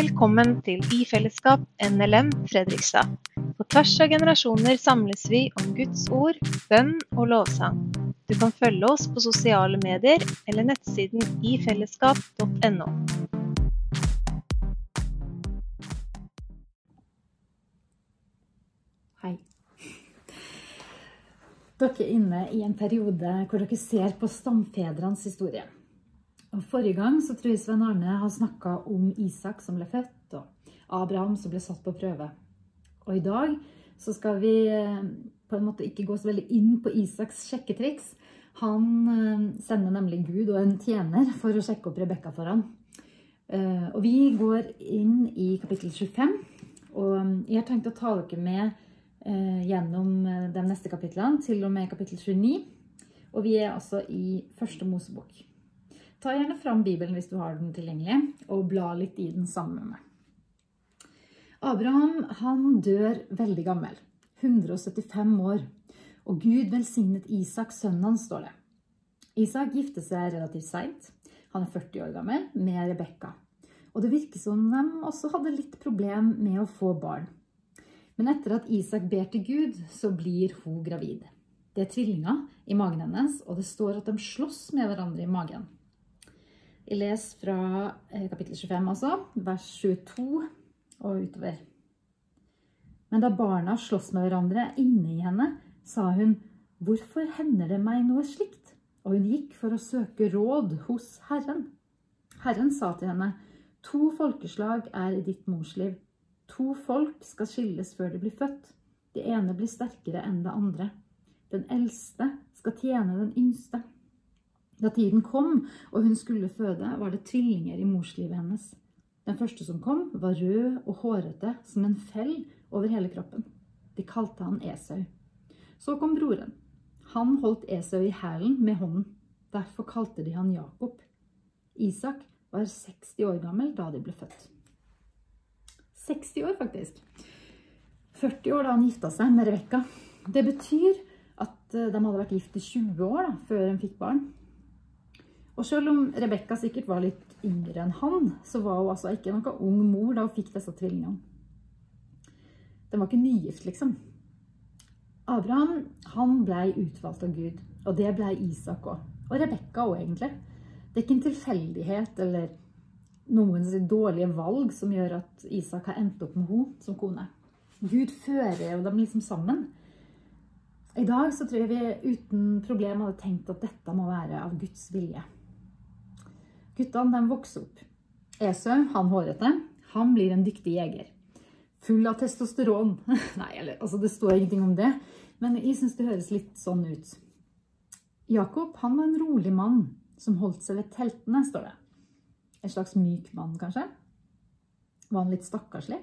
Velkommen til I fellesskap NLM Fredrikstad. På tvers av generasjoner samles vi om Guds ord, bønn og lovsang. Du kan følge oss på sosiale medier eller nettsiden ifellesskap.no. Hei. Dere er inne i en periode hvor dere ser på stamfedrenes historie. Og forrige gang så tror jeg Svein Arne har snakka om Isak som ble født, og Abraham som ble satt på prøve. Og i dag så skal vi eh, på en måte ikke gå så veldig inn på Isaks sjekketriks. Han eh, sender nemlig Gud og en tjener for å sjekke opp Rebekka for ham. Eh, og vi går inn i kapittel 25. Og jeg har tenkt å ta dere med gjennom de neste kapitlene, til og med kapittel 29. Og vi er altså i første Mosebok. Ta gjerne fram Bibelen hvis du har den tilgjengelig, og bla litt i den sammen med meg. Abraham han dør veldig gammel, 175 år, og Gud velsignet Isak, sønnen hans, står det. Isak gifter seg relativt seint. Han er 40 år gammel, med Rebekka. Og det virker som de også hadde litt problem med å få barn. Men etter at Isak ber til Gud, så blir hun gravid. Det er tvillinger i magen hennes, og det står at de slåss med hverandre i magen. Leser fra eh, kapittel 25, altså, vers 22 og utover. Men da barna slåss med hverandre inne i henne, sa hun, hvorfor hender det meg noe slikt? Og hun gikk for å søke råd hos Herren. Herren sa til henne, to folkeslag er i ditt morsliv. To folk skal skilles før de blir født. Det ene blir sterkere enn det andre. Den eldste skal tjene den yngste. Da tiden kom og hun skulle føde, var det tvillinger i morslivet hennes. Den første som kom, var rød og hårete som en fell over hele kroppen. De kalte han Esau. Så kom broren. Han holdt Esau i hælen med hånden. Derfor kalte de han Jakob. Isak var 60 år gammel da de ble født. 60 år, faktisk. 40 år da han gifta seg med Rebekka. Det betyr at eh, de hadde vært gift i 20 år da, før de fikk barn. Og selv om Rebekka sikkert var litt yngre enn han, så var hun altså ikke noen ung mor da hun fikk disse tvillingene. Den var ikke nygift, liksom. Abraham han ble utvalgt av Gud, og det ble Isak òg. Og Rebekka òg, egentlig. Det er ikke en tilfeldighet eller noens dårlige valg som gjør at Isak har endt opp med henne som kone. Gud fører jo dem liksom sammen. I dag så tror jeg vi uten problem hadde tenkt at dette må være av Guds vilje. Guttene de vokser opp. Esau, han hårete, han blir en dyktig jeger. Full av testosteron. Nei, eller, altså det står ingenting om det, men jeg synes det høres litt sånn ut. Jakob, han var en rolig mann som holdt seg ved teltene, står det. En slags myk mann, kanskje? Var han litt stakkarslig?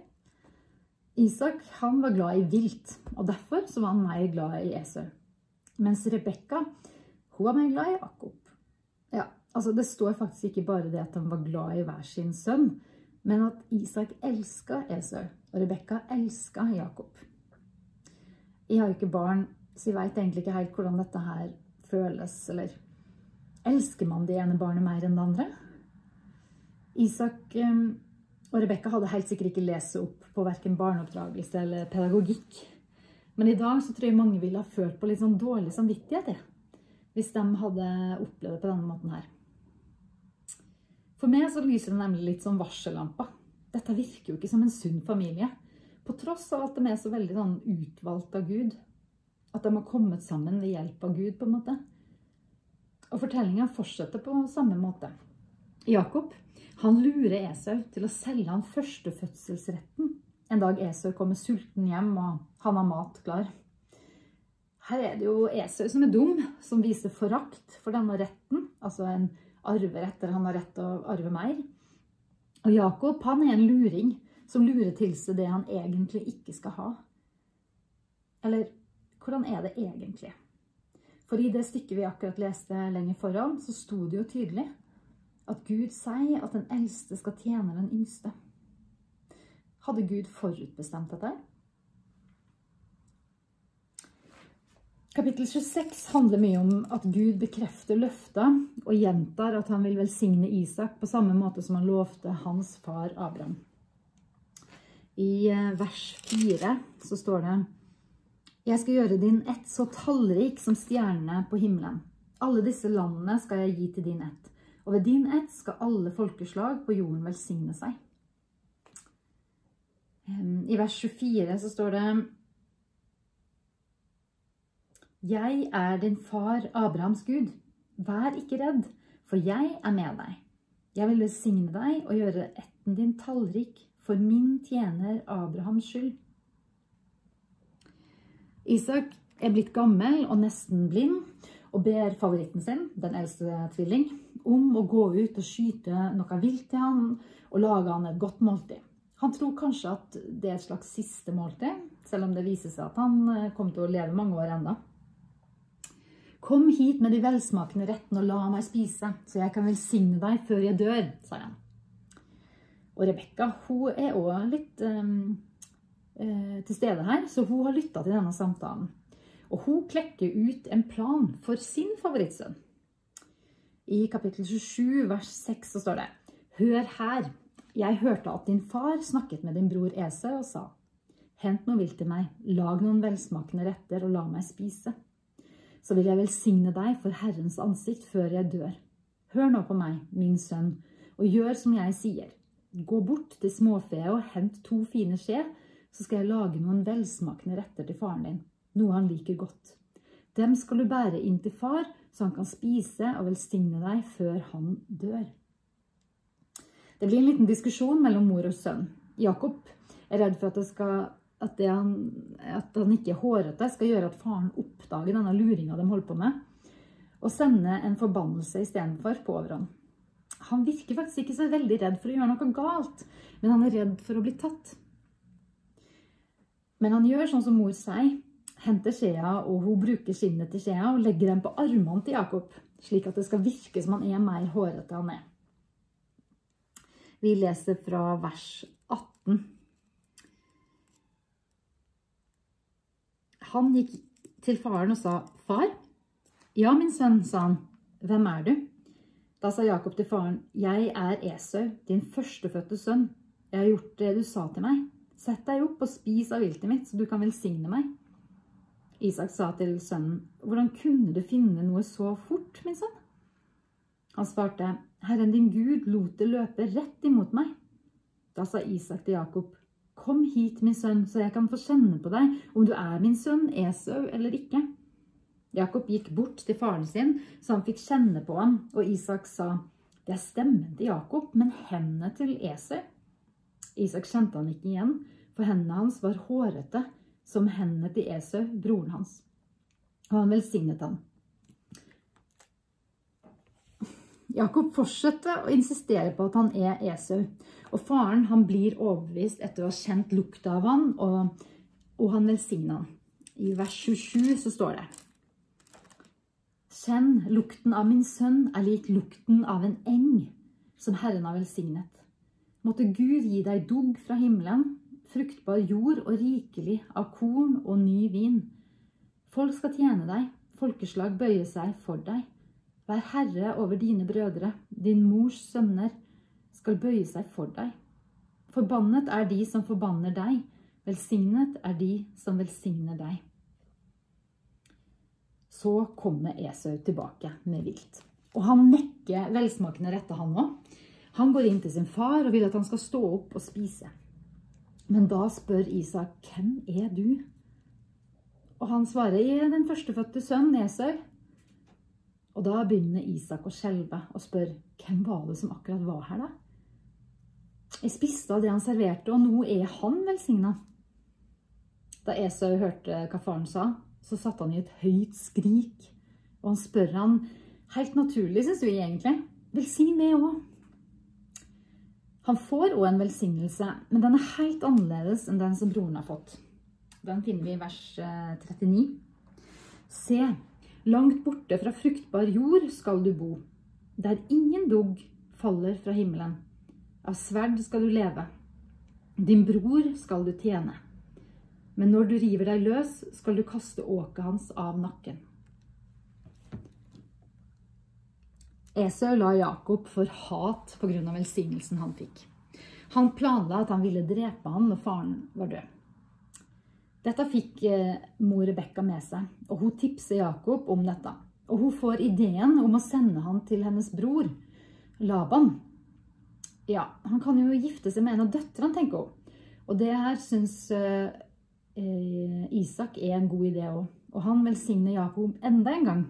Isak, han var glad i vilt, og derfor så var han mer glad i Esau. Mens Rebekka, hun var mer glad i Jakob. Ja, Altså, det står faktisk ikke bare det at han var glad i hver sin sønn, men at Isak elska Esau, og Rebekka elska Jakob. Jeg har jo ikke barn, så jeg veit egentlig ikke helt hvordan dette her føles, eller elsker man det ene barnet mer enn det andre? Isak um, og Rebekka hadde helt sikkert ikke lest opp på verken barneoppdragelse eller pedagogikk. Men i dag så tror jeg mange ville ha følt på litt sånn dårlig samvittighet, hvis de hadde opplevd det på denne måten her. For meg så lyser det nemlig litt som varsellampa. Dette virker jo ikke som en sunn familie. På tross av at de er så veldig sånn utvalgt av Gud. At de har kommet sammen ved hjelp av Gud, på en måte. Og fortellinga fortsetter på samme måte. Jakob han lurer Esau til å selge han førstefødselsretten en dag Esau kommer sulten hjem og han har mat klar. Her er det jo Esau som er dum, som viser forakt for denne retten, altså en arver etter han har rett til å arve mer. Og Jakob han er en luring som lurer til seg det han egentlig ikke skal ha. Eller hvordan er det egentlig? For i det stykket vi akkurat leste lenger foran, så sto det jo tydelig at Gud sier at den eldste skal tjene den yngste. Hadde Gud forutbestemt dette? Kapittel 26 handler mye om at Gud bekrefter løftet og gjentar at han vil velsigne Isak på samme måte som han lovte hans far Abraham. I eh, vers 4 så står det Jeg skal gjøre din ett så tallrik som stjernene på himmelen. Alle disse landene skal jeg gi til din ett. Og ved din ett skal alle folkeslag på jorden velsigne seg. I vers 24 så står det Jeg er din far Abrahams Gud. Vær ikke redd, for jeg er med deg. Jeg vil velsigne deg og gjøre ætten din tallrik for min tjener Abrahams skyld. Isak er blitt gammel og nesten blind, og ber favoritten sin, den eldste tvilling, om å gå ut og skyte noe vilt til han og lage han et godt måltid. Han tror kanskje at det er et slags siste måltid, selv om det viser seg at han eh, kommer til å leve mange år enda. Kom hit med de velsmakende rettene og la meg spise, så jeg kan velsigne deg før jeg dør, sa han. Og Rebekka hun er òg litt um, uh, til stede her, så hun har lytta til denne samtalen. Og hun klekker ut en plan for sin favorittsønn. I kapittel 27, vers 6, så står det Hør her, jeg hørte at din far snakket med din bror Esau og sa Hent noe vilt til meg, lag noen velsmakende retter og la meg spise. Så vil jeg velsigne deg for Herrens ansikt før jeg dør. Hør nå på meg, min sønn, og gjør som jeg sier. Gå bort til småfe og hent to fine skje, så skal jeg lage noen velsmakende retter til faren din noe han liker godt. Dem skal du bære inn til far, så han kan spise og velsigne deg før han dør. Det blir en liten diskusjon mellom mor og sønn. Jakob er redd for at, skal, at, han, at han ikke er hårete, skal gjøre at faren oppdager denne luringa de holder på med, og sender en forbannelse istedenfor på ham. Han virker faktisk ikke så veldig redd for å gjøre noe galt, men han er redd for å bli tatt. Men han gjør sånn som mor sier, henter skjea, og hun bruker skinnet til skjea og legger den på armene til Jakob, slik at det skal virke som han er mer hårete han er. Vi leser fra vers 18. Han gikk til faren og sa, 'Far?' 'Ja, min sønn', sa han. 'Hvem er du?' Da sa Jakob til faren, 'Jeg er Esau, din førstefødte sønn. Jeg har gjort det du sa til meg. Sett deg opp og spis av viltet mitt, så du kan velsigne meg.' Isak sa til sønnen, 'Hvordan kunne du finne noe så fort, min sønn?' Han svarte, 'Herren din Gud lot det løpe rett imot meg.' Da sa Isak til Jakob, 'Kom hit, min sønn, så jeg kan få kjenne på deg om du er min sønn Esau eller ikke.' Jakob gikk bort til faren sin, så han fikk kjenne på ham, og Isak sa, 'Det er stemmen til Jakob, men hendene til Esau.' Isak kjente han ikke igjen, for hendene hans var hårete som hendene til Esau, broren hans. Og han velsignet ham. Jakob fortsetter å insistere på at han er Esau. Og faren han blir overbevist etter å ha kjent lukta av han, og, og han velsigner han. I vers 27 så står det Kjenn, lukten av min sønn er lik lukten av en eng som Herren har velsignet. Måtte Gud gi deg dugg fra himmelen, fruktbar jord og rikelig av korn og ny vin. Folk skal tjene deg, folkeslag bøye seg for deg. Vær herre over dine brødre, din mors sønner skal bøye seg for deg. Forbannet er de som forbanner deg, velsignet er de som velsigner deg. Så kommer Esau tilbake med vilt. Og han nekker velsmakende rette, han òg. Han går inn til sin far og vil at han skal stå opp og spise. Men da spør Isak, 'Hvem er du?' Og han svarer, 'Jeg er den førstefødte sønn, Esau'. Og da begynner Isak å skjelve og spør, 'Hvem var det som akkurat var her, da?' Jeg spiste av det han serverte, og nå er han velsigna. Da Esau hørte hva faren sa, så satte han i et høyt skrik. Og han spør han, helt naturlig, syns vi egentlig, 'Velsign meg òg'. Han får òg en velsignelse, men den er helt annerledes enn den som broren har fått. Den finner vi i vers 39. Eh, Se, langt borte fra fruktbar jord skal du bo, der ingen dugg faller fra himmelen. Av sverd skal du leve. Din bror skal du tjene. Men når du river deg løs, skal du kaste åket hans av nakken. Esau la Jakob for hat pga. velsignelsen han fikk. Han planla at han ville drepe han når faren var død. Dette fikk eh, mor Rebekka med seg, og hun tipser Jakob om dette. Og hun får ideen om å sende han til hennes bror, Laban. Ja, han kan jo gifte seg med en av døtrene, tenker hun. Og det her syns eh, eh, Isak er en god idé òg. Og han velsigner Jakob enda en gang.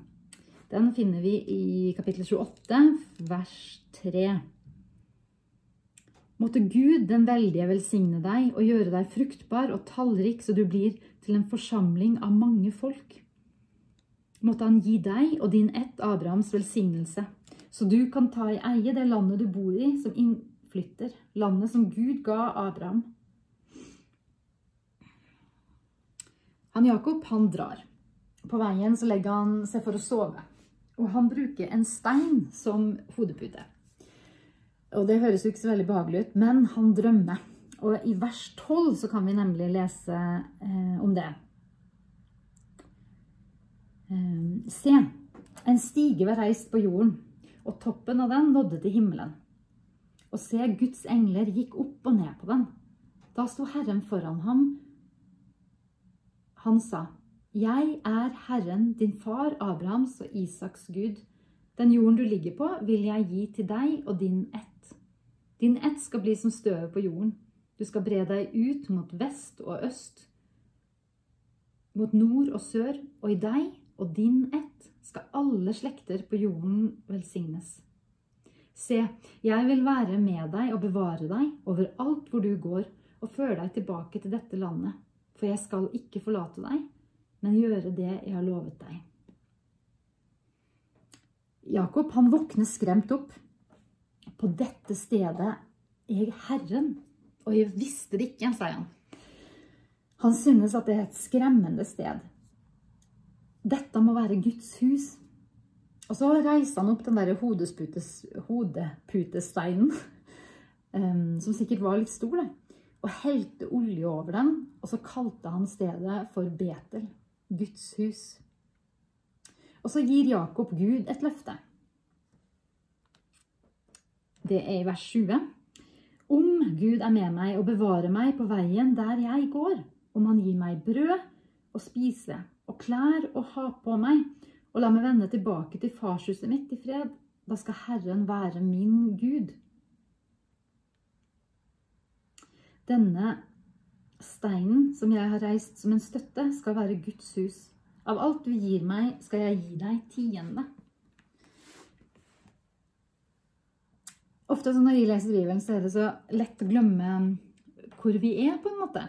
Den finner vi i kapittel 28, vers 3. Måtte Gud den veldige velsigne deg og gjøre deg fruktbar og tallrik, så du blir til en forsamling av mange folk. Måtte han gi deg og din ett Abrahams velsignelse, så du kan ta i eie det landet du bor i som innflytter, landet som Gud ga Abraham. Han Jakob, han drar. På veien så legger han seg for å sove, og han bruker en stein som hodepute. Og det høres jo ikke så veldig behagelig ut, men han drømmer. Og i vers 12 så kan vi nemlig lese eh, om det. Eh, se, en stige var reist på jorden, og toppen av den nådde til himmelen. Og se, Guds engler gikk opp og ned på den. Da sto Herren foran ham. Han sa, Jeg er Herren, din far Abrahams og Isaks Gud. Den jorden du ligger på, vil jeg gi til deg og din ett. Din ett skal bli som støvet på jorden. Du skal bre deg ut mot vest og øst, mot nord og sør, og i deg og din ett skal alle slekter på jorden velsignes. Se, jeg vil være med deg og bevare deg overalt hvor du går, og føre deg tilbake til dette landet, for jeg skal ikke forlate deg, men gjøre det jeg har lovet deg. Jakob han våkner skremt opp. På dette stedet er Herren, og jeg visste det ikke, sier han. Han synes at det er et skremmende sted. Dette må være Guds hus. Og så reiser han opp den der hodeputesteinen, som sikkert var litt stor, og helte olje over den, og så kalte han stedet for Betel, Guds hus. Og så gir Jakob Gud et løfte. Det er i vers 20. Om Gud er med meg og bevarer meg på veien der jeg går, om han gir meg brød å spise og klær å ha på meg, og la meg vende tilbake til farshuset mitt i fred, da skal Herren være min Gud. Denne steinen som jeg har reist som en støtte, skal være Guds hus. Av alt du gir meg, skal jeg gi deg tiende. Ofte når jeg leser Bibelen, så er det så lett å glemme hvor vi er, på en måte.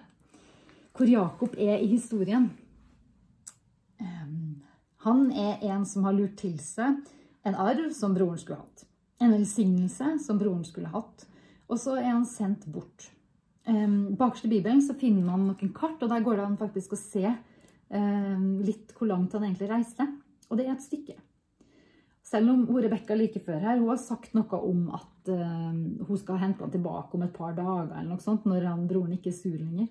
Hvor Jakob er i historien. Ehm, han er en som har lurt til seg en arv som broren skulle hatt. En velsignelse som broren skulle hatt. Og så er han sendt bort. Ehm, bakerst i Bibelen så finner man noen kart, og der går det an faktisk å se ehm, litt hvor langt han egentlig reiste. Og det er et stykke. Selv om Rebekka like før her, hun har sagt noe om at uh, hun skal hente han tilbake om et par dager, eller noe sånt, når han, broren ikke er sur lenger.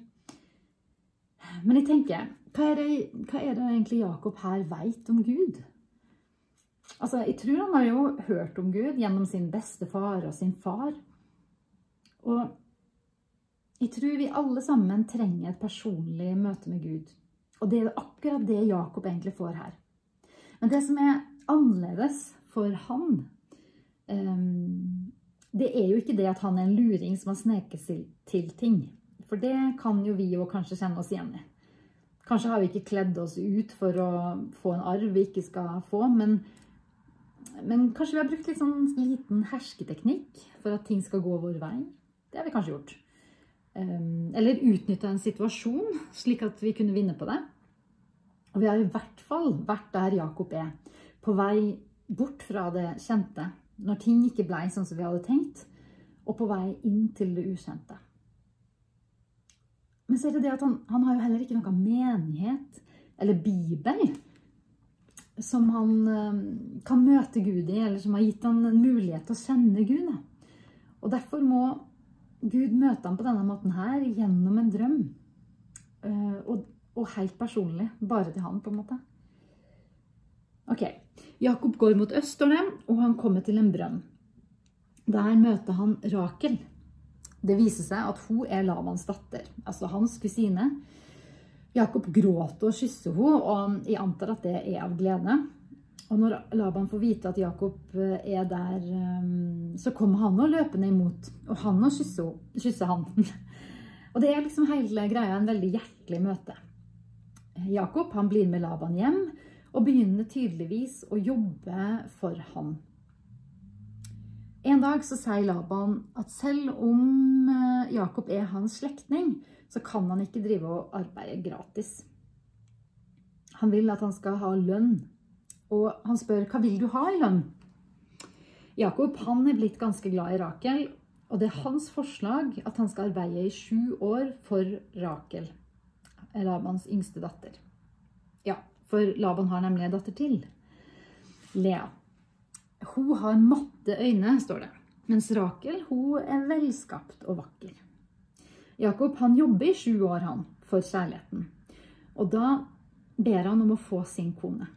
Men jeg tenker, hva er, det, hva er det egentlig Jakob her vet om Gud? Altså, Jeg tror han har jo hørt om Gud gjennom sin bestefar og sin far. Og jeg tror vi alle sammen trenger et personlig møte med Gud. Og det er akkurat det Jakob egentlig får her. Men det som er annerledes for han. Um, det er jo ikke det at han er en luring som har sneket seg til ting. For det kan jo vi jo kanskje kjenne oss igjen i. Kanskje har vi ikke kledd oss ut for å få en arv vi ikke skal få, men, men kanskje vi har brukt litt sånn liten hersketeknikk for at ting skal gå vår vei. Det har vi kanskje gjort. Um, eller utnytta en situasjon slik at vi kunne vinne på det. Og vi har i hvert fall vært der Jakob er på vei bort fra det kjente, når ting ikke ble sånn som vi hadde tenkt, og på vei inn til det ukjente. Men så er det det at han, han har jo heller ikke noe menighet eller bibel som han um, kan møte Gud i, eller som har gitt han en mulighet til å kjenne Gud. Og derfor må Gud møte ham på denne måten her gjennom en drøm. Uh, og, og helt personlig. Bare til han, på en måte. Ok, Jakob går mot øst, står det, og han kommer til en brønn. Der møter han Rakel. Det viser seg at hun er Labans datter, altså hans kusine. Jakob gråter og kysser henne, og jeg antar at det er av glede. Og når Laban får vite at Jakob eh, er der, eh, så kommer han og løpende imot. Og han og kysser han. og det er liksom hele greia en veldig hjertelig møte. Jakob han blir med Laban hjem og begynner tydeligvis å jobbe for han. En dag så sier Laban at selv om eh, Jakob er hans slektning, så kan han ikke drive og arbeide gratis. Han vil at han skal ha lønn, og han spør hva vil du ha i lønn? Jakob han er blitt ganske glad i Rakel, og det er hans forslag at han skal arbeide i sju år for Rakel, Labans yngste datter. Ja, for Laban har nemlig en datter til, Lea. Hun har matte øyne, står det, mens Rakel hun er velskapt og vakker. Jakob han jobber i sju år han, for kjærligheten, og da ber han om å få sin kone.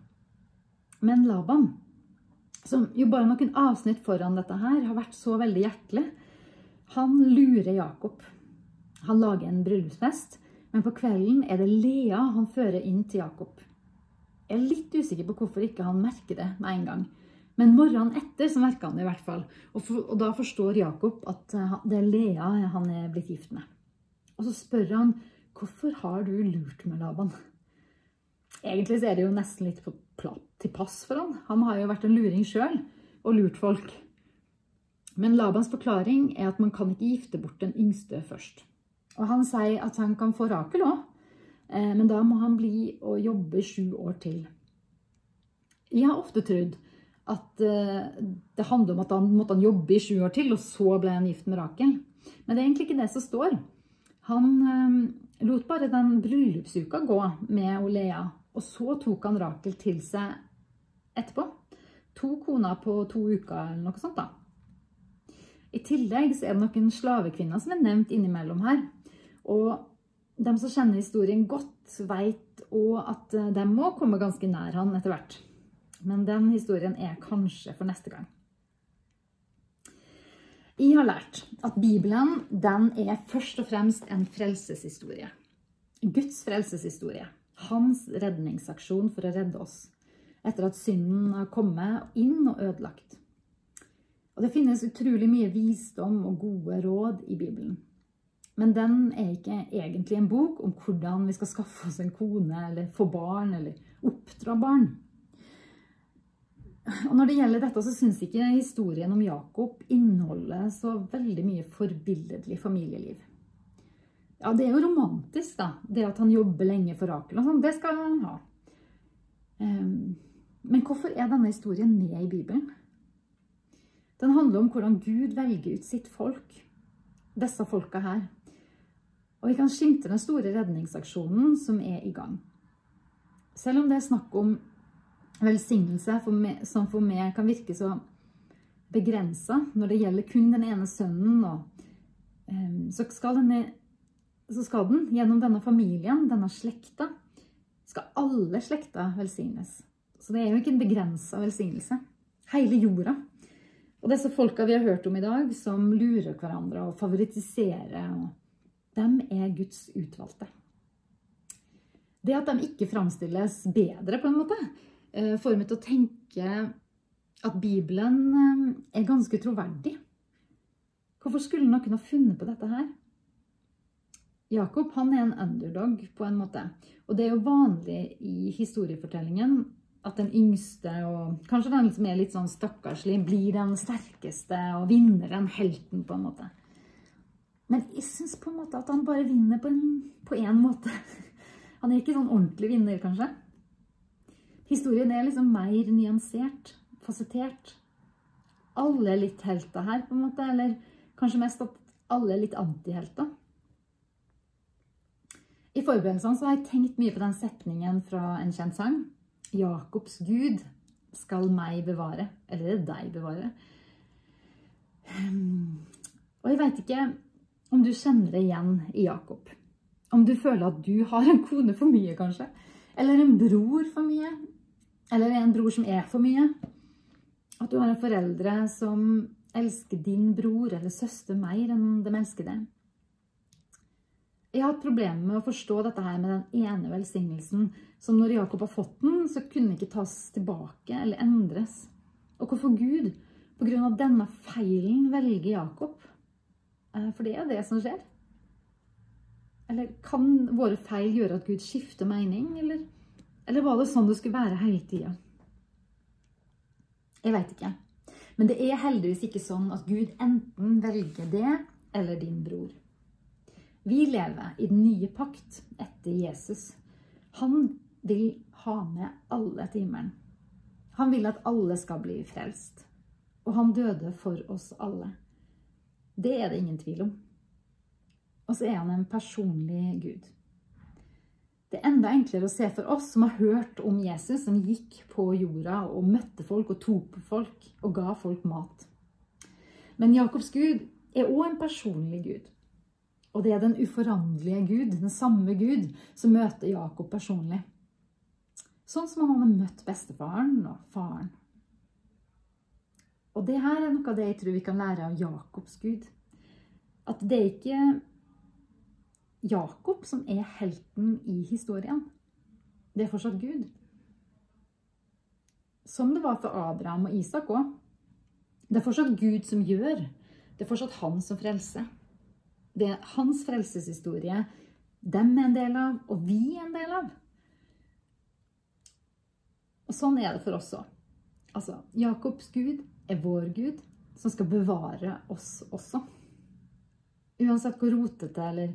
Men Laban, som jo bare noen avsnitt foran dette her har vært så veldig hjertelig, han lurer Jakob. Han lager en bryllupsfest, men på kvelden er det Lea han fører inn til Jakob. Jeg er litt usikker på hvorfor ikke han merker det med en gang. Men morgenen etter så merker han det i hvert fall. Og, for, og da forstår Jakob at eh, det er Lea han er blitt gift med. Og så spør han hvorfor har du lurt med Laban? Egentlig så er det jo nesten litt på, til pass for han. Han har jo vært en luring sjøl og lurt folk. Men Labans forklaring er at man kan ikke gifte bort den yngste først. Og han sier at han kan få Rakel òg, men da må han bli og jobbe sju år til. Jeg har ofte trodd at eh, det handler om at han måtte han jobbe i sju år til, og så ble han gift med Rakel. Men det er egentlig ikke det som står. Han eh, lot bare den bryllupsuka gå med Olea, og så tok han Rakel til seg etterpå. To koner på to uker eller noe sånt da. I tillegg så er det noen slavekvinner som er nevnt innimellom her. Og de som kjenner historien godt, vet òg at eh, de må komme ganske nær han etter hvert. Men den historien er kanskje for neste gang. Jeg har lært at Bibelen den er først og fremst en frelseshistorie. Guds frelseshistorie. Hans redningsaksjon for å redde oss etter at synden har kommet inn og ødelagt. Og Det finnes utrolig mye visdom og gode råd i Bibelen. Men den er ikke egentlig en bok om hvordan vi skal skaffe oss en kone, eller få barn, eller oppdra barn. Og når det gjelder dette, så syns ikke historien om Jakob inneholder så veldig mye forbilledlig familieliv. Ja, det er jo romantisk, da. Det at han jobber lenge for Rakel og sånn. Det skal han ha. Ehm, men hvorfor er denne historien med i Bibelen? Den handler om hvordan Gud velger ut sitt folk. Disse folka her. Og vi kan skimte den store redningsaksjonen som er i gang. Selv om det er snakk om velsignelse som for meg kan virke så begrensa når det gjelder kun den ene sønnen. Og, um, så, skal denne, så skal den gjennom denne familien, denne slekta, skal alle slekta velsignes. Så det er jo ikke en begrensa velsignelse. Hele jorda. Og disse folka vi har hørt om i dag, som lurer hverandre og favoritiserer, dem er Guds utvalgte. Det at de ikke framstilles bedre, på en måte, Eh, får meg til å tenke at Bibelen eh, er ganske troverdig. Hvorfor skulle noen ha funnet på dette her? Jakob han er en underdog på en måte. Og det er jo vanlig i historiefortellingen at den yngste, og kanskje den som er litt sånn stakkarslig, blir den sterkeste og vinneren, helten, på en måte. Men jeg syns på en måte at han bare vinner på en, måte. Han er ikke sånn ordentlig vinner, kanskje. Historien er liksom mer nyansert, fasettert. Alle er litt helter her, på en måte. Eller kanskje mest at alle er litt antihelter. I forberedelsene så har jeg tenkt mye på den setningen fra en kjent sang. Jakobs Gud skal meg bevare. Eller er deg bevare? Ehm, og jeg veit ikke om du kjenner det igjen i Jakob. Om du føler at du har en kone for mye, kanskje. Eller en bror for mye. Eller en bror som er for mye. At du har en foreldre som elsker din bror eller søster mer enn de elsker deg. Jeg har hatt problemer med å forstå dette her med den ene velsignelsen som når Jakob har fått den, så kunne ikke tas tilbake eller endres. Og hvorfor Gud, på grunn av denne feilen, velger Jakob? Eh, for det er det som skjer. Eller kan våre feil gjøre at Gud skifter mening, eller, eller var det sånn det skulle være hele tida? Jeg veit ikke. Men det er heldigvis ikke sånn at Gud enten velger det eller din bror. Vi lever i den nye pakt etter Jesus. Han vil ha med alle til himmelen. Han vil at alle skal bli frelst. Og han døde for oss alle. Det er det ingen tvil om. Og så er han en personlig Gud. Det er enda enklere å se for oss som har hørt om Jesus, som gikk på jorda og møtte folk og tok på folk og ga folk mat. Men Jakobs Gud er òg en personlig Gud. Og det er den uforanderlige Gud, den samme Gud, som møter Jakob personlig. Sånn som han hadde møtt bestefaren og faren. Og det her er noe av det jeg tror vi kan lære av Jakobs Gud. At det er ikke Jakob som er helten i historien. Det er fortsatt Gud. Som det var for Abraham og Isak òg. Det er fortsatt Gud som gjør. Det er fortsatt han som frelser. Det er hans frelseshistorie dem er en del av, og vi er en del av. Og sånn er det for oss òg. Altså, Jakobs Gud er vår Gud, som skal bevare oss også. Uansett hvor rotete eller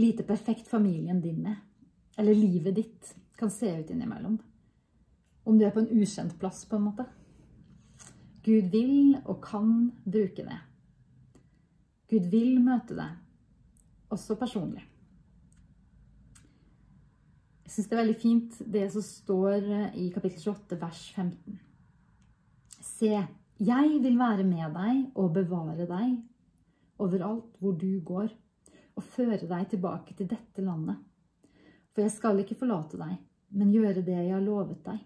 lite perfekt familien din er, eller livet ditt, kan se ut innimellom. Om du er på en ukjent plass, på en måte. Gud vil og kan bruke det. Gud vil møte deg, også personlig. Jeg syns det er veldig fint det som står i kapittel 28, vers 15. Se, jeg vil være med deg og bevare deg overalt hvor du går og føre deg tilbake til dette landet. For jeg skal ikke forlate deg, men gjøre det jeg har lovet deg.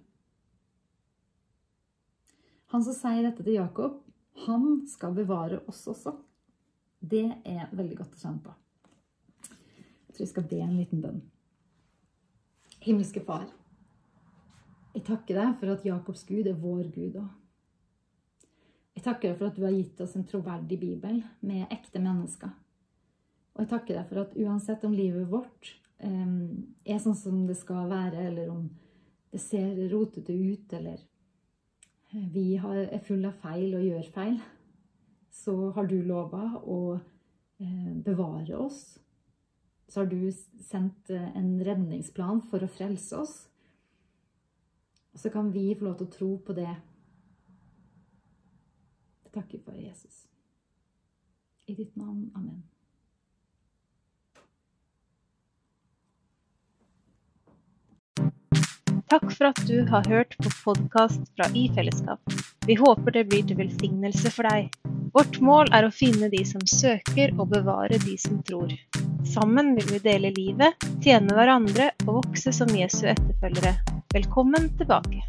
Han som sier dette til Jakob, han skal bevare oss også. Det er veldig godt å kjenne på. Jeg tror jeg skal be en liten bønn. Himmelske Far, jeg takker deg for at Jakobs Gud er vår Gud òg. Jeg takker deg for at du har gitt oss en troverdig bibel med ekte mennesker og jeg takker deg for at uansett om livet vårt um, er sånn som det skal være, eller om det ser rotete ut, eller eh, vi har, er fulle av feil og gjør feil, så har du lova å uh, bevare oss. Så har du sendt uh, en redningsplan for å frelse oss. Og så kan vi få lov til å tro på det. Takker for Jesus. I ditt navn. Amen. Takk for at du har hørt på podkast fra I fellesskap. Vi håper det blir til velsignelse for deg. Vårt mål er å finne de som søker, og bevare de som tror. Sammen vil vi dele livet, tjene hverandre og vokse som Jesu etterfølgere. Velkommen tilbake.